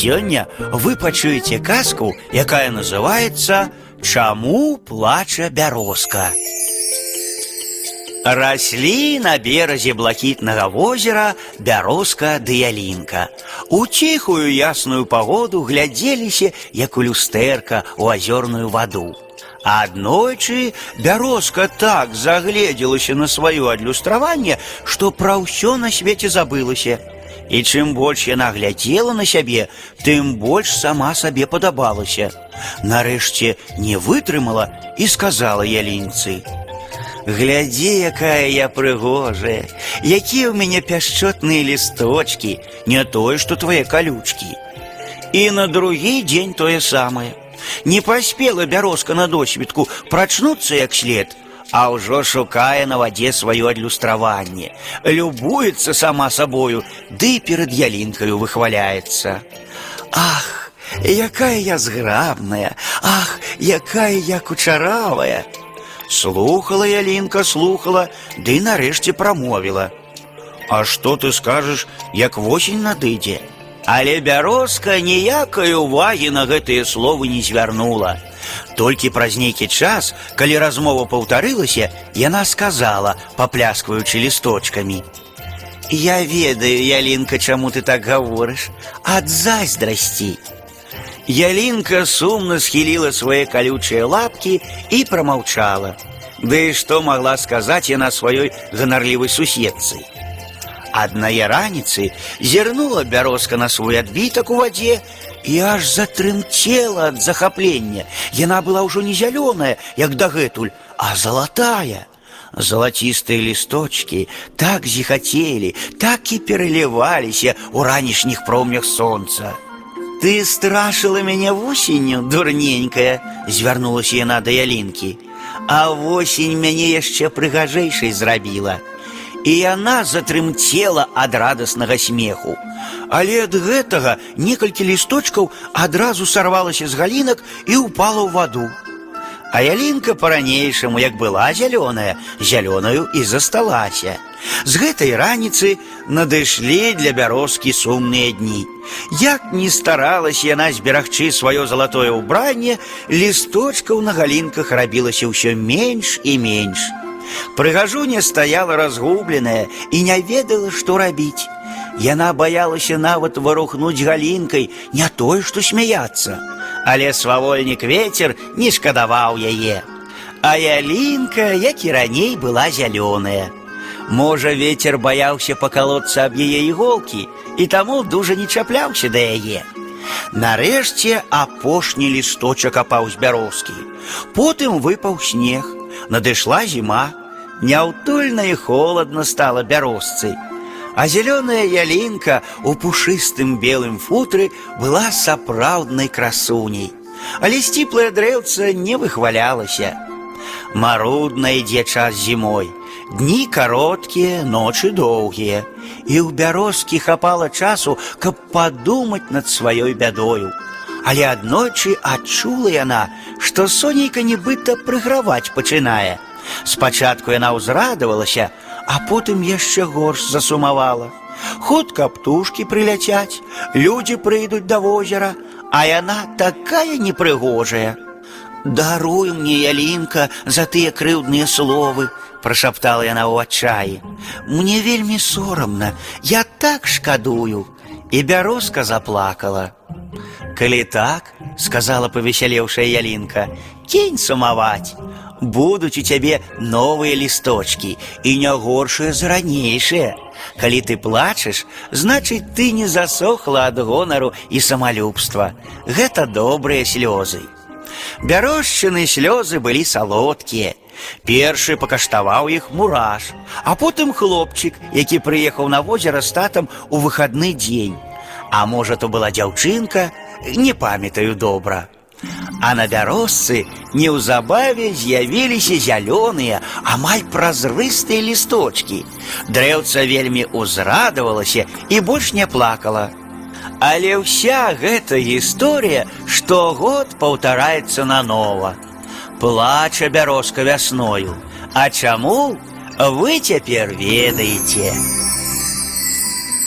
Сёння вы пачуеце казку, якая называется «Чаму плача бярозка». Росли на березе блакітнага возера бярозка ды ялінка. У ціхую ясную погоду глядзеліся, як у люстэрка у азёрную ваду. Аднойчы бярозка так загледзелася на сваё адлюстраванне, што пра ўсё на свеце забылася. І чым больш яна глядзела на сябе, тым больш сама сабе падабалася. Нарэшце не вытрымала і сказала ялінцы: « Глядзі, якая я прыгожая, якія ў мяне пяшчотныя лісточки, не тое, што твае калючкі. І на другі дзень тое самае. Не паспела бярозка на досведку прачнуцца як след, а ўжо шукае на вадзе сваё адлюстраванне, любуецца сама сабою, ды перад ялінкаю выхваляецца. Ах, якая я зграбная, ах, якая я кучаравая! Слухала ялінка, слухала, ды нарэшце прамовіла. А што ты скажаш, як восень надыдзе? Але бярозка ніякай увагі на гэтыя словы не звярнула. Толькі праз нейкі час, калі размова паўтарылася, яна сказала, папляскваючы лісточкамі: « Я ведаю, ялінка, чаму ты так гаворыш, ад зайздрасці. Ялінка сумна схіліла свае калючыя лапкі і прамаўчала. Ды і што магла сказаць яна сваёй ганарлівай суседцы. Аднае раніцы зірнула бярозка на свой адбітак у вадзе і аж затрымцела ад захаплення. Яна была ўжо не зялёная, як дагэтуль, а залатая. Залацістыя лісточки так зіхацелі, так і пераліваліся ў ранішніх промнях сонца. Ты страшыла мяне восенню, дурненькая, звярнулася яна да ялінкі. А восень мяне яшчэ прыгажэйшай зрабіла. І яна затрымцела ад радаснага смеху. Але ад гэтага некалькі лісточкаў адразу сарвалася з галінак і ўпала ў ваду. А ялінка па-ранейшаму, як была зялёная, зялёнаю і засталася. З гэтай раніцы надышлі для бярозкі сумныя дні. Як не старалася яна зберагчы сваё залатое ўбранне, лісточкаў на галінках рабілася ўсё менш і менш. Прыгажуня стаяла разгубленая і не ведала, што рабіць. Яна баялася нават варухнуць галінкай, не тое, што смяяцца але свавольнік ветер не шкадаваў яе. А ялінка, як і раней была зялёная. Можа, ветер баяўся пакалоцца аб яе іголкі і таму дужа не чапляўся да яе. Нарэшце апошні лісточак апаў з бярозкі. Потым выпаў снег, надышла зіма, няўтульна і холадна стала бярозцы а зеленая ялинка у пушыстым белым футры была сапраўднай красуней. Але сціплае дрэўца не выхвалялася. Марудна ідзе час зімой. Дні кароткія, ночы доўгія. І ў бярозкі хапала часу, каб падумаць над сваёй бядою. Але аднойчы адчула яна, што сонейка нібыта прыграваць пачынае. Спачатку яна ўзрадавалася, а потым яшчэ горш засумавала. Хутка птушкі прыляцяць, людзі прыйдуць да возера, а яна такая непрыгожая. Даруй мне, ялінка, за тыя крыўдныя словы, прашаптала яна ў адчаі. Мне вельмі сорамна, я так шкадую. І бярозка заплакала. Калі так, сказала павесялеўшая ялінка, кінь сумаваць будуць у цябе новыя лісточки і не горшыя за ранейшыя. Калі ты плачаш, значыць ты не засохла ад гонару і самалюбства. Гэта добрыя слёзы. Бярошчыны слёзы былі салодкія. Першы пакаштаваў іх мураш, а потым хлопчык, які прыехаў на возера з татам у выхадны дзень. А можа, то была дзяўчынка, не памятаю добра. А на бярозцы неўзабаве з'явіліся зялёныя, амаль празрыстыя лісточки. Дрэўца вельмі ўзрадавалася і больш не плакала. Але ўся гэта гісторыя штогод паўтараецца нанова. Плача бярозка вясною. А чаму вы цяпер ведаеце?